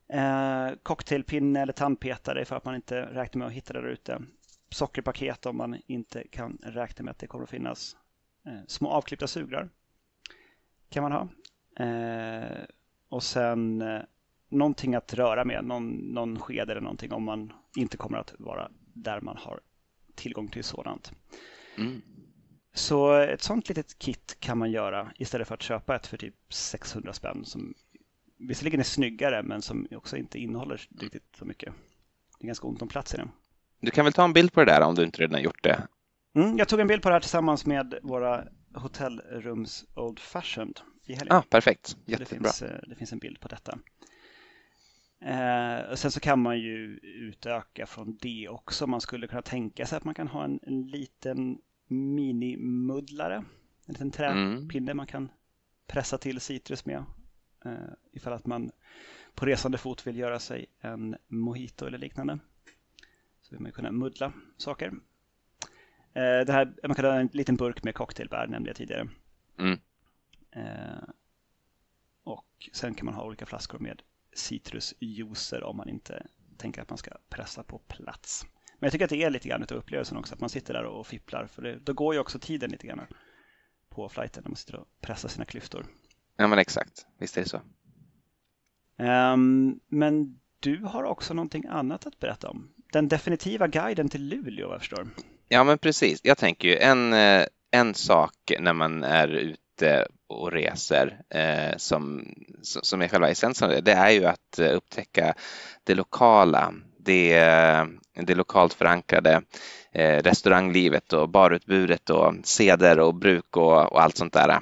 Eh, cocktailpinne eller tandpetare för att man inte räknar med att hitta det där ute. Sockerpaket om man inte kan räkna med att det kommer att finnas. Eh, små avklippta sugrör kan man ha. Eh, och sen eh, någonting att röra med, någon, någon sked eller någonting om man inte kommer att vara där man har tillgång till sådant. Mm. Så ett sånt litet kit kan man göra istället för att köpa ett för typ 600 spänn som visserligen är snyggare men som också inte innehåller riktigt så mycket. Det är ganska ont om plats i den. Du kan väl ta en bild på det där om du inte redan gjort det? Mm, jag tog en bild på det här tillsammans med våra hotellrums Old Fashioned i helgen. Ah, perfekt, jättebra. Det finns, eh, det finns en bild på detta. Eh, sen så kan man ju utöka från det också. Man skulle kunna tänka sig att man kan ha en, en liten minimuddlare. En liten träpinne mm. man kan pressa till citrus med. Uh, ifall att man på resande fot vill göra sig en mojito eller liknande. Så vill man kunna muddla saker. Uh, det här, man kan ha en liten burk med cocktailbär nämnde jag tidigare. Mm. Uh, och sen kan man ha olika flaskor med citrusjuicer om man inte tänker att man ska pressa på plats. Men jag tycker att det är lite grann av upplevelsen också, att man sitter där och fipplar. För det, då går ju också tiden lite grann på flighten när man sitter och pressar sina klyftor. Ja men exakt, visst är det så. Um, men du har också någonting annat att berätta om. Den definitiva guiden till Luleå, vad jag förstår. Ja men precis, jag tänker ju en, eh, en sak när man är ute och reser eh, som, som är själva essensen det är ju att eh, upptäcka det lokala, det, eh, det lokalt förankrade eh, restauranglivet och barutbudet och seder och bruk och, och allt sånt där.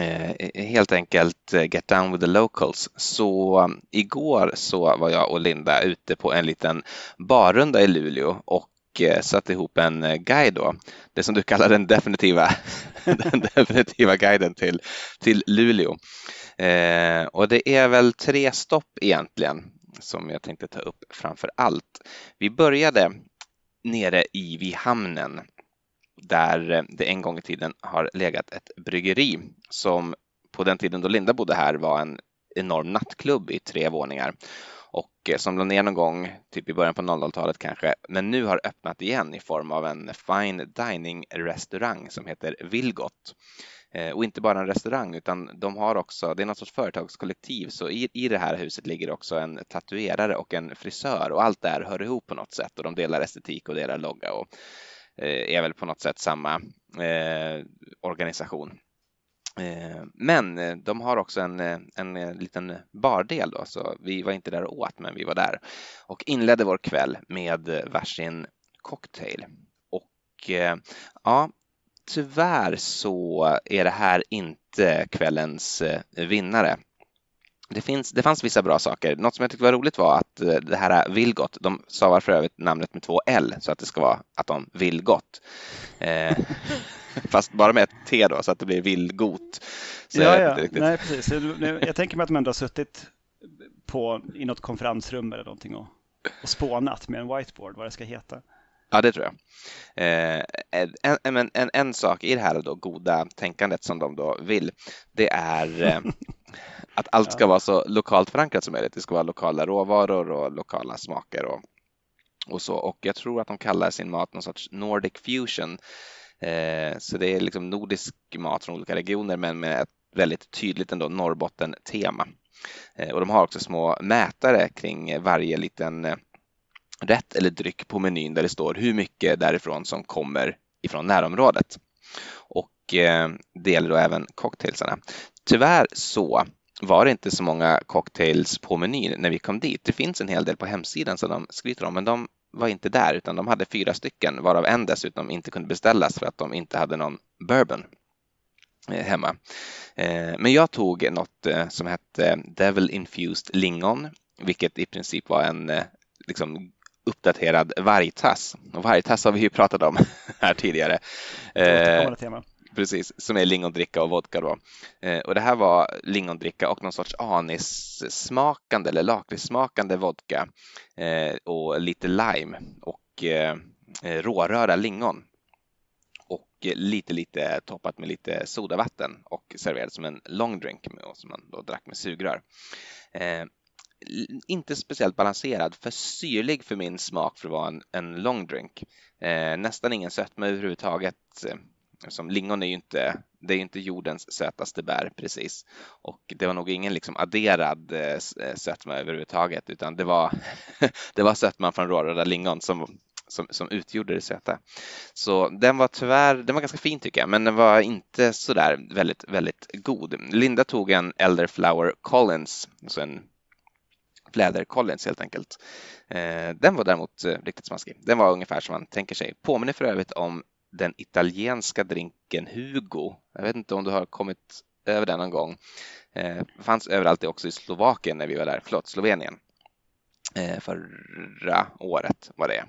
Eh, helt enkelt eh, get down with the locals. Så igår så var jag och Linda ute på en liten barrunda i Luleå och Eh, satte ihop en eh, guide då, det som du kallar den definitiva, den definitiva guiden till, till Luleå. Eh, och det är väl tre stopp egentligen som jag tänkte ta upp framför allt. Vi började nere i vid hamnen där eh, det en gång i tiden har legat ett bryggeri som på den tiden då Linda bodde här var en enorm nattklubb i tre våningar och eh, som lade ner någon gång, typ i början på 00-talet kanske, men nu har öppnat igen i form av en fine dining restaurang som heter Vilgot. Eh, och inte bara en restaurang utan de har också, det är något sorts företagskollektiv så i, i det här huset ligger också en tatuerare och en frisör och allt det här hör ihop på något sätt och de delar estetik och delar logga och eh, är väl på något sätt samma eh, organisation. Eh, men eh, de har också en, eh, en liten bardel då, så vi var inte där och åt, men vi var där och inledde vår kväll med varsin cocktail. Och ja, tyvärr så är det här inte kvällens vinnare. Det, finns, det fanns vissa bra saker. Något som jag tyckte var roligt var att eh, det här Vilgot, de stavar för övrigt namnet med två L så att det ska vara att de vill gott. Eh, fast bara med ett T då så att det blir villgot. Så ja, ja. Nej, precis. Jag, jag tänker mig att de ändå har suttit på, i något konferensrum eller någonting och, och spånat med en whiteboard vad det ska heta. Ja, det tror jag. Eh, en, en, en, en, sak i det här då goda tänkandet som de då vill, det är eh, att allt ska vara så lokalt förankrat som möjligt. Det ska vara lokala råvaror och lokala smaker och, och så. Och jag tror att de kallar sin mat någon sorts Nordic fusion. Eh, så det är liksom nordisk mat från olika regioner men med ett väldigt tydligt ändå Norrbotten-tema. Eh, och de har också små mätare kring varje liten eh, rätt eller dryck på menyn där det står hur mycket därifrån som kommer ifrån närområdet. Och eh, det gäller då även cocktailsarna. Tyvärr så var det inte så många cocktails på menyn när vi kom dit. Det finns en hel del på hemsidan som de skryter om, men de var inte där utan de hade fyra stycken varav en dessutom inte kunde beställas för att de inte hade någon bourbon eh, hemma. Eh, men jag tog något eh, som hette Devil Infused Lingon, vilket i princip var en liksom uppdaterad vargtass. Och vargtass har vi ju pratat om här tidigare. Eh, tema. Precis, som är lingondricka och vodka då. Eh, och det här var lingondricka och någon sorts anissmakande eller lakritssmakande vodka eh, och lite lime och eh, råröra lingon och lite, lite toppat med lite sodavatten och serverat som en long drink som man då drack med sugrör. Inte speciellt balanserad, för syrlig för min smak för att vara en, en long drink. Eh, nästan ingen sötma överhuvudtaget. Eh, som lingon är ju inte, det är inte jordens sötaste bär precis. Och det var nog ingen liksom adderad eh, eh sötma överhuvudtaget, utan det var, det var sötman från råröda lingon som, som, som utgjorde det söta. Så den var tyvärr, den var ganska fin tycker jag, men den var inte sådär väldigt, väldigt god. Linda tog en Elderflower Collins, alltså en Fläder Collins helt enkelt. Eh, den var däremot eh, riktigt smaskig. Den var ungefär som man tänker sig. Påminner för övrigt om den italienska drinken Hugo. Jag vet inte om du har kommit över den någon gång. Eh, fanns överallt också i Slovakien när vi var där, förlåt, Slovenien. Eh, förra året var det.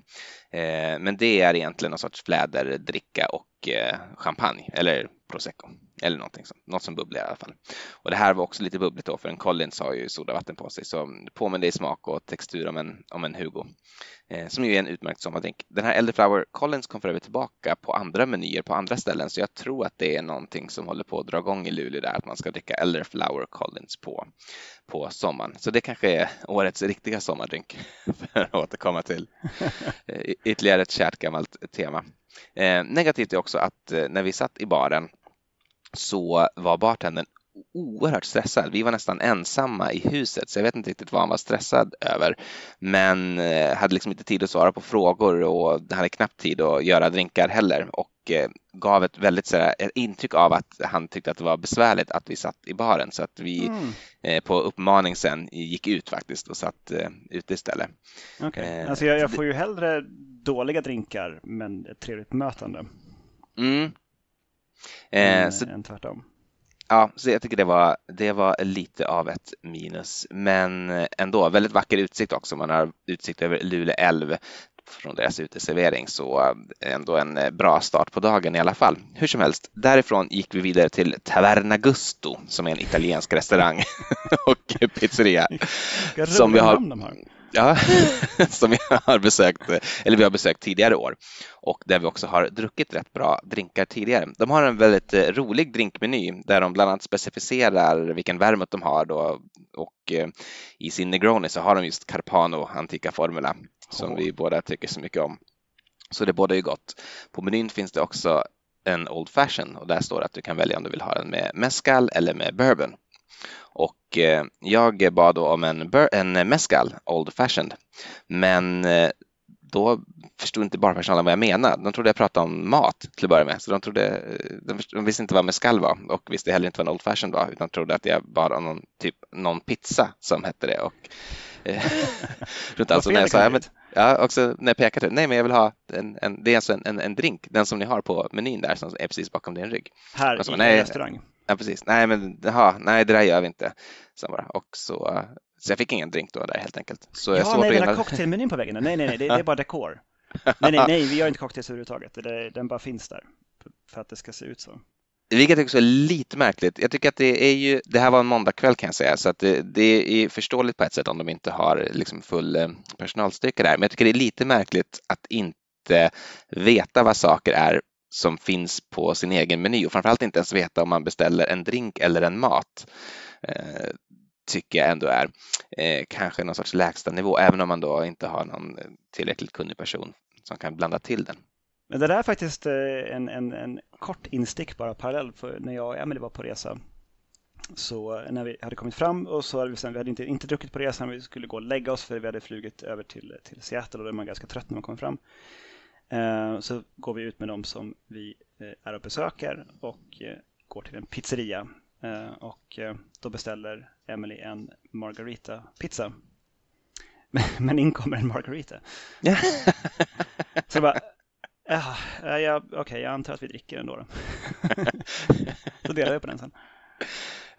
Eh, men det är egentligen någon sorts fläderdricka och eh, champagne, eller prosecco eller någonting sånt. något som bubblar i alla fall. Och det här var också lite bubbligt då för en Collins har ju sodavatten på sig så påminner i smak och textur om en, om en Hugo. Eh, som ju är en utmärkt sommardrink. Den här Elderflower Collins kom för övrigt tillbaka på andra menyer på andra ställen så jag tror att det är någonting som håller på att dra igång i Luleå där att man ska dricka Elderflower Collins på, på sommaren. Så det kanske är årets riktiga sommardrink för att återkomma till eh, ytterligare ett kärt gammalt tema. Eh, negativt är också att eh, när vi satt i baren så var bartendern oerhört stressad. Vi var nästan ensamma i huset så jag vet inte riktigt vad han var stressad över. Men eh, hade liksom inte tid att svara på frågor och hade knappt tid att göra drinkar heller och eh, gav ett väldigt sådär, ett intryck av att han tyckte att det var besvärligt att vi satt i baren så att vi mm. eh, på uppmaning sen gick ut faktiskt och satt eh, ute istället. Okay. Eh, alltså jag, jag, får ju hellre dåliga drinkar men ett trevligt mötande. Mm. Eh, än, så, än tvärtom. Ja, så jag tycker det var, det var lite av ett minus, men ändå väldigt vacker utsikt också. Man har utsikt över Luleå älv från deras uteservering, så ändå en bra start på dagen i alla fall. Hur som helst, därifrån gick vi vidare till Taverna Gusto som är en italiensk restaurang och pizzeria. Som vi har, Ja, som vi har besökt, eller vi har besökt tidigare år och där vi också har druckit rätt bra drinkar tidigare. De har en väldigt eh, rolig drinkmeny där de bland annat specificerar vilken vermouth de har då och eh, i sin Negroni så har de just Carpano Antica Formula som oh. vi båda tycker så mycket om. Så det båda är gott. På menyn finns det också en Old Fashion och där står det att du kan välja om du vill ha den med mescal eller med bourbon. Och eh, jag bad då om en, en mescal, Old Fashioned, men eh, då förstod inte barpersonalen vad jag menade. De trodde jag pratade om mat till att börja med, så de, trodde, eh, de visste inte vad mescal var och visste heller inte vad en Old Fashioned var, utan trodde att jag bad om någon, typ, någon pizza som hette det. Och, alltså när jag sa, ja, men, ja, också när jag pekade, nej men jag vill ha en, en det är alltså en, en, en, drink, den som ni har på menyn där som är precis bakom din rygg. Här så, i restaurang? Ja, precis. Nej, men aha, nej, det där gör vi inte. Så, bara. Och så, så jag fick ingen drink då där helt enkelt. Så ja, nej, där cocktailmenyn på väggen. Nej, nej, nej, det, det är bara dekor. nej, nej, nej, vi gör inte cocktails överhuvudtaget. Det, den bara finns där för att det ska se ut så. Vilket också är lite märkligt. Jag tycker att det är ju, det här var en måndagkväll kan jag säga, så att det, det är förståeligt på ett sätt om de inte har liksom full eh, personalstyrka där. Men jag tycker det är lite märkligt att inte veta vad saker är som finns på sin egen meny och framförallt inte ens veta om man beställer en drink eller en mat. Eh, tycker jag ändå är eh, kanske någon sorts lägsta nivå, även om man då inte har någon tillräckligt kunnig person som kan blanda till den. Men det där är faktiskt eh, en, en, en kort instick bara parallell för när jag och Emelie var på resa. Så eh, när vi hade kommit fram och så hade vi, sen, vi hade inte, inte druckit på resan, vi skulle gå och lägga oss för vi hade flugit över till, till Seattle och då är man ganska trött när man kommer fram. Eh, så går vi ut med dem som vi eh, är och besöker och eh, går till en pizzeria. Och då beställer Emily en margarita-pizza. Men in kommer en margarita. så bara, ja, ja, okej, okay, jag antar att vi dricker den då. då. så delar vi på den sen.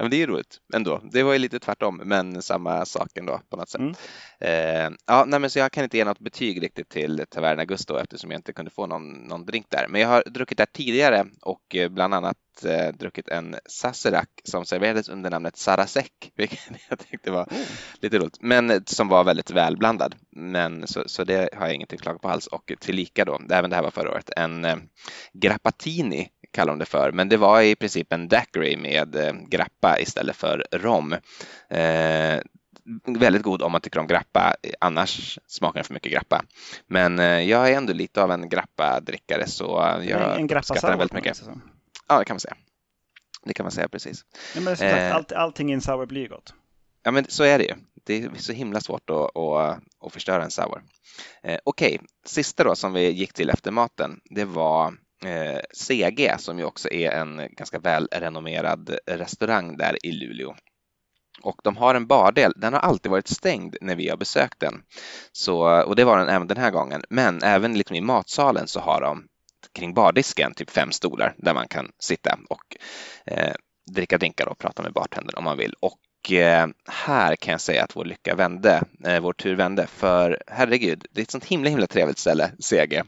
Men det är ju roligt ändå. Det var ju lite tvärtom, men samma sak ändå på något sätt. Mm. Eh, ja, nej, men så jag kan inte ge något betyg riktigt till Taverna Gusto eftersom jag inte kunde få någon, någon drink där. Men jag har druckit där tidigare och eh, bland annat eh, druckit en Sazerac som serverades under namnet Sarasek, vilket jag tyckte var mm. lite roligt, men eh, som var väldigt välblandad. Men så, så det har jag ingenting att klaga på alls och tillika då, även det här var förra året, en eh, Grappatini kallar de det för, men det var i princip en daiquiri med eh, grappa istället för rom. Eh, väldigt god om man tycker om grappa, annars smakar den för mycket grappa. Men eh, jag är ändå lite av en grappa-drickare så jag en uppskattar den väldigt mycket. Ja, det kan man säga. Det kan man säga precis. Ja, men sagt, eh, allt, allting i en sour blir gott. Ja, men så är det ju. Det är så himla svårt att, att, att förstöra en sour. Eh, Okej, okay. sista då som vi gick till efter maten, det var eh, CG som ju också är en ganska välrenommerad restaurang där i Luleå. Och de har en bardel, den har alltid varit stängd när vi har besökt den. Så, och det var den även den här gången. Men även liksom i matsalen så har de kring bardisken typ fem stolar där man kan sitta och eh, dricka drinkar och prata med bartendern om man vill. Och eh, här kan jag säga att vår lycka vände, eh, vår tur vände, för herregud, det är ett sånt himla himla trevligt ställe, CG.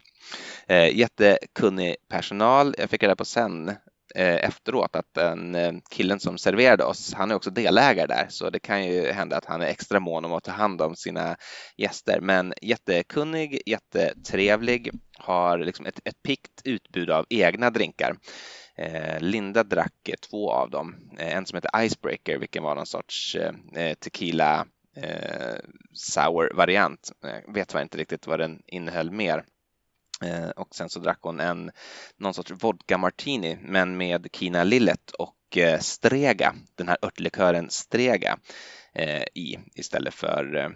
Eh, jättekunnig personal. Jag fick reda på sen eh, efteråt att den eh, killen som serverade oss, han är också delägare där, så det kan ju hända att han är extra mån om att ta hand om sina gäster. Men jättekunnig, jättetrevlig, har liksom ett, ett pikt utbud av egna drinkar. Eh, Linda drack eh, två av dem, eh, en som heter Icebreaker, vilken var någon sorts tequila sour variant. Jag vet inte riktigt vad den innehöll mer. Och sen så drack hon en någon sorts vodka martini men med Kina Lillet och Strega, den här örtlikören Strega i istället för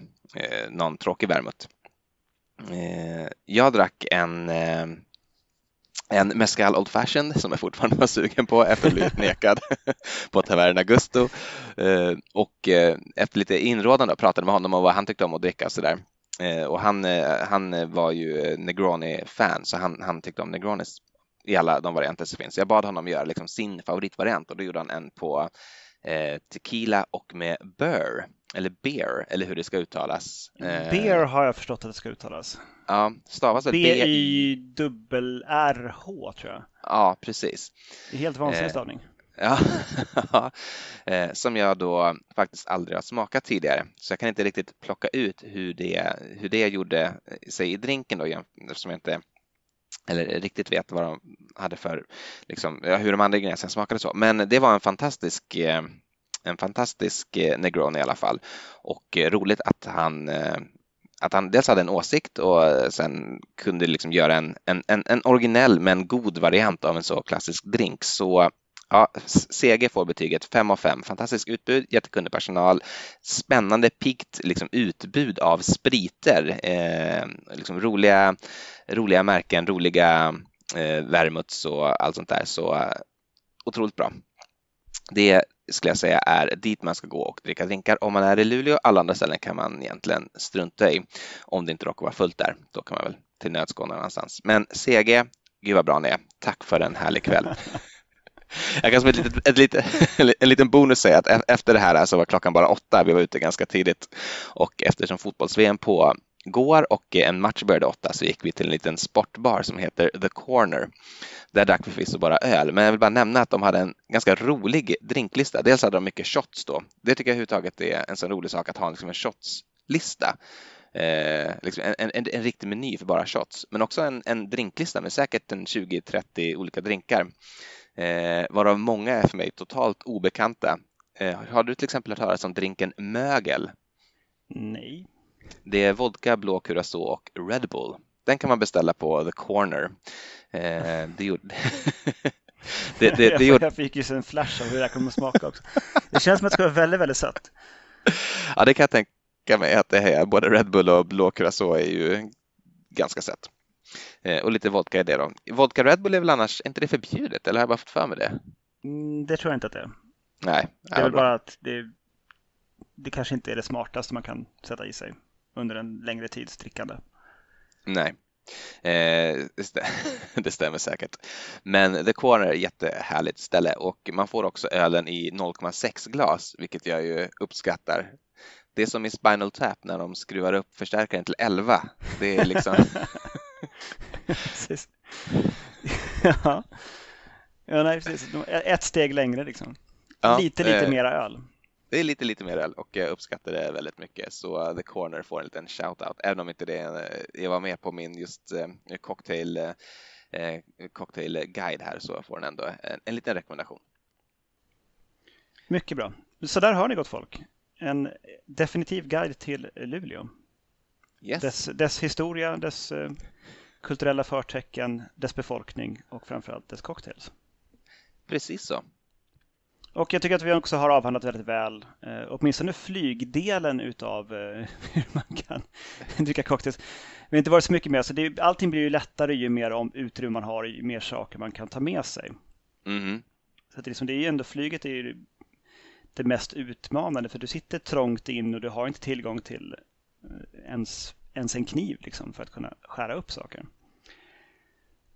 någon tråkig vermouth. Jag drack en en Mescal Old Fashioned som jag fortfarande var sugen på efter att blivit nekad på Tavern Augusto. Eh, och eh, efter lite inrådan pratade med honom om vad han tyckte om att dricka och sådär. Eh, och han, han var ju Negroni-fan så han, han tyckte om Negronis i alla de varianter som finns. Jag bad honom göra liksom sin favoritvariant och då gjorde han en på tequila och med burr eller beer, eller hur det ska uttalas. Beer har jag förstått att det ska uttalas. Ja, stavas det B-Y-R-H tror jag. Ja, precis. Det är helt vansinnig eh, stavning. Ja, eh, som jag då faktiskt aldrig har smakat tidigare. Så jag kan inte riktigt plocka ut hur det, hur det gjorde sig i drinken då, eftersom jag inte eller riktigt vet vad de hade för, liksom, hur de andra ingredienserna smakade så. Men det var en fantastisk eh, en fantastisk eh, Negroni i alla fall och roligt att han att han dels hade en åsikt och sen kunde liksom göra en, en, en, en originell men god variant av en så klassisk drink. Så ja, CG får betyget 5 av 5. fantastiskt utbud, jättekunnig personal, spännande, pikt liksom utbud av spriter, eh, liksom roliga, roliga märken, roliga eh, vermuts och allt sånt där. Så eh, otroligt bra. Det skulle jag säga är dit man ska gå och dricka drinkar. Om man är i Luleå, alla andra ställen kan man egentligen strunta i. Om det inte råkar vara fullt där, då kan man väl till nöds gå någon annanstans. Men CG, gud vad bra ni är. Tack för en härlig kväll. Jag kan som ett litet, ett litet, en liten bonus säga att e-, efter det här så alltså var klockan bara åtta, vi var ute ganska tidigt och eftersom fotbolls-VM på går och en match började åtta så gick vi till en liten sportbar som heter The Corner. Där drack vi förvisso bara öl, men jag vill bara nämna att de hade en ganska rolig drinklista. Dels hade de mycket shots då. Det tycker jag överhuvudtaget är en så rolig sak att ha liksom en shotslista. Eh, liksom en, en, en, riktig meny för bara shots, men också en, en drinklista med säkert en 20-30 olika drinkar. Eh, varav många är för mig totalt obekanta. Eh, har du till exempel hört talas om drinken mögel? Nej. Det är vodka, blå curacao och Red Bull. Den kan man beställa på The Corner. Eh, det gjorde... det, det, det gjorde... Jag fick ju en flash av hur det här kommer att smaka också. Det känns som att det ska vara väldigt, väldigt sött. Ja, det kan jag tänka mig att det är. Både Red Bull och blå curacao är ju ganska sött. Eh, och lite vodka i det då. Vodka Red Bull är väl annars, är inte det förbjudet eller har jag bara fått för mig det? Mm, det tror jag inte att det är. Nej. Det är väl bara att det, det kanske inte är det smartaste man kan sätta i sig under en längre tids drickande. Nej, eh, det stämmer säkert. Men The Corner är ett jättehärligt ställe och man får också ölen i 0,6 glas, vilket jag ju uppskattar. Det är som i Spinal Tap när de skruvar upp förstärkaren till 11. Det är liksom... precis. ja. ja, nej precis. Ett steg längre liksom. Ja, lite, lite eh... mera öl det är lite, lite mer öl och jag uppskattar det väldigt mycket. Så uh, The Corner får en liten shout-out, även om inte det uh, jag var med på min just uh, cocktail, uh, cocktailguide här så får den ändå en, en liten rekommendation. Mycket bra. Så där har ni gott folk. En definitiv guide till Luleå. Yes. Dess, dess historia, dess kulturella förtecken, dess befolkning och framförallt dess cocktails. Precis så. Och jag tycker att vi också har avhandlat väldigt väl, eh, åtminstone flygdelen utav eh, hur man kan dricka cocktails. Vi har inte varit så mycket mer, så det, allting blir ju lättare ju mer om utrymme man har, ju mer saker man kan ta med sig. Mm. Så det, är liksom, det är ju ändå, flyget är ju det mest utmanande, för du sitter trångt in och du har inte tillgång till eh, ens, ens en kniv liksom, för att kunna skära upp saker.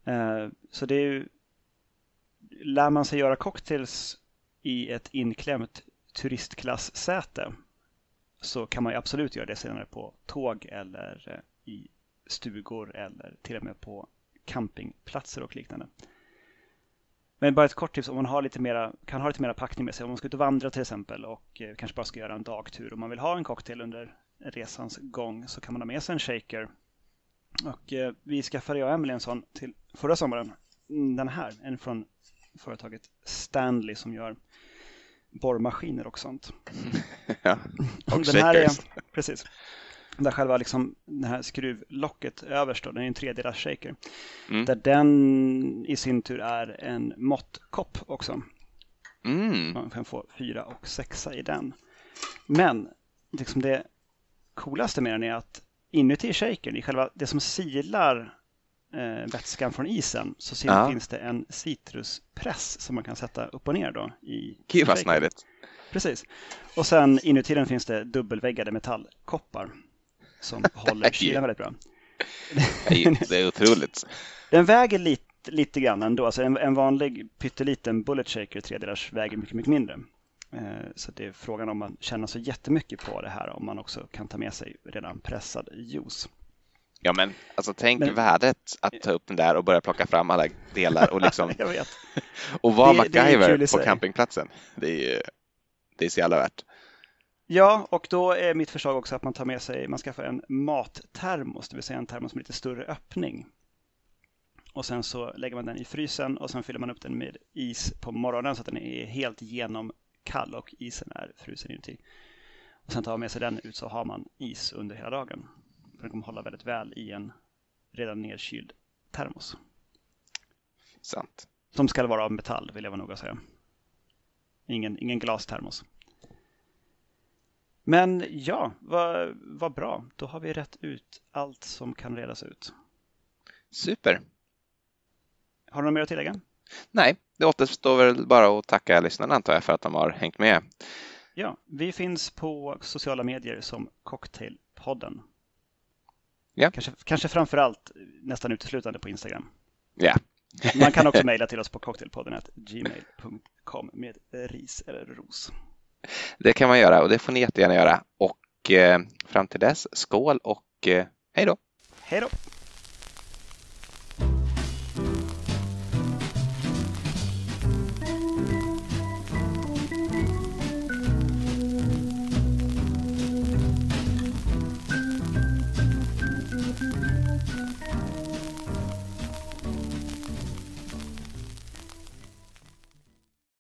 Eh, så det är ju, lär man sig göra cocktails i ett inklämt turistklassäte så kan man absolut göra det senare på tåg eller eh, i stugor eller till och med på campingplatser och liknande. Men bara ett kort tips om man har lite mera, kan ha lite mera packning med sig. Om man ska ut och vandra till exempel och eh, kanske bara ska göra en dagtur. Om man vill ha en cocktail under resans gång så kan man ha med sig en shaker. Och eh, vi skaffade jag och Emily en sån till förra sommaren. Mm, den här, en från företaget Stanley som gör borrmaskiner och sånt. ja, och den här är, precis. Där själva liksom, det här skruvlocket överst, då, den är en tredelars shaker. Mm. Där den i sin tur är en måttkopp också. Mm. Man kan få fyra och sexa i den. Men liksom det coolaste med den är att inuti shakern, i själva det som silar eh, vätskan från isen, så ja. finns det en citruspress som man kan sätta upp och ner då. I Gud vad snajdigt. Precis. Och sen inuti den finns det dubbelväggade metallkoppar som håller kylan väldigt bra. det är otroligt. Den väger lite, lite grann ändå. Alltså en, en vanlig pytteliten bullet shaker tredelars väger mycket, mycket mindre. Eh, så det är frågan om man känner så jättemycket på det här om man också kan ta med sig redan pressad juice. Ja men alltså tänk men, värdet att ta upp den där och börja plocka fram alla delar och liksom Jag vet. och vara MacGyver på campingplatsen. Det är, det är så jävla värt. Ja, och då är mitt förslag också att man tar med sig, man skaffar en mattermos, det vill säga en termos med lite större öppning. Och sen så lägger man den i frysen och sen fyller man upp den med is på morgonen så att den är helt genomkall och isen är frusen inuti. Och sen tar man med sig den ut så har man is under hela dagen. För den kommer hålla väldigt väl i en redan nedkyld termos. Sant. Som ska vara av metall vill jag vara noga säga. Ingen, ingen glastermos. Men ja, vad, vad bra. Då har vi rätt ut allt som kan redas ut. Super. Har du något mer att tillägga? Nej, det återstår väl bara att tacka lyssnarna antar jag för att de har hängt med. Ja, vi finns på sociala medier som Cocktailpodden. Ja. Kanske, kanske framför allt nästan uteslutande på Instagram. Ja. Man kan också mejla till oss på cocktailpodden gmail.com med ris eller ros. Det kan man göra och det får ni jättegärna göra. Och eh, fram till dess, skål och eh, hej då! Hej då!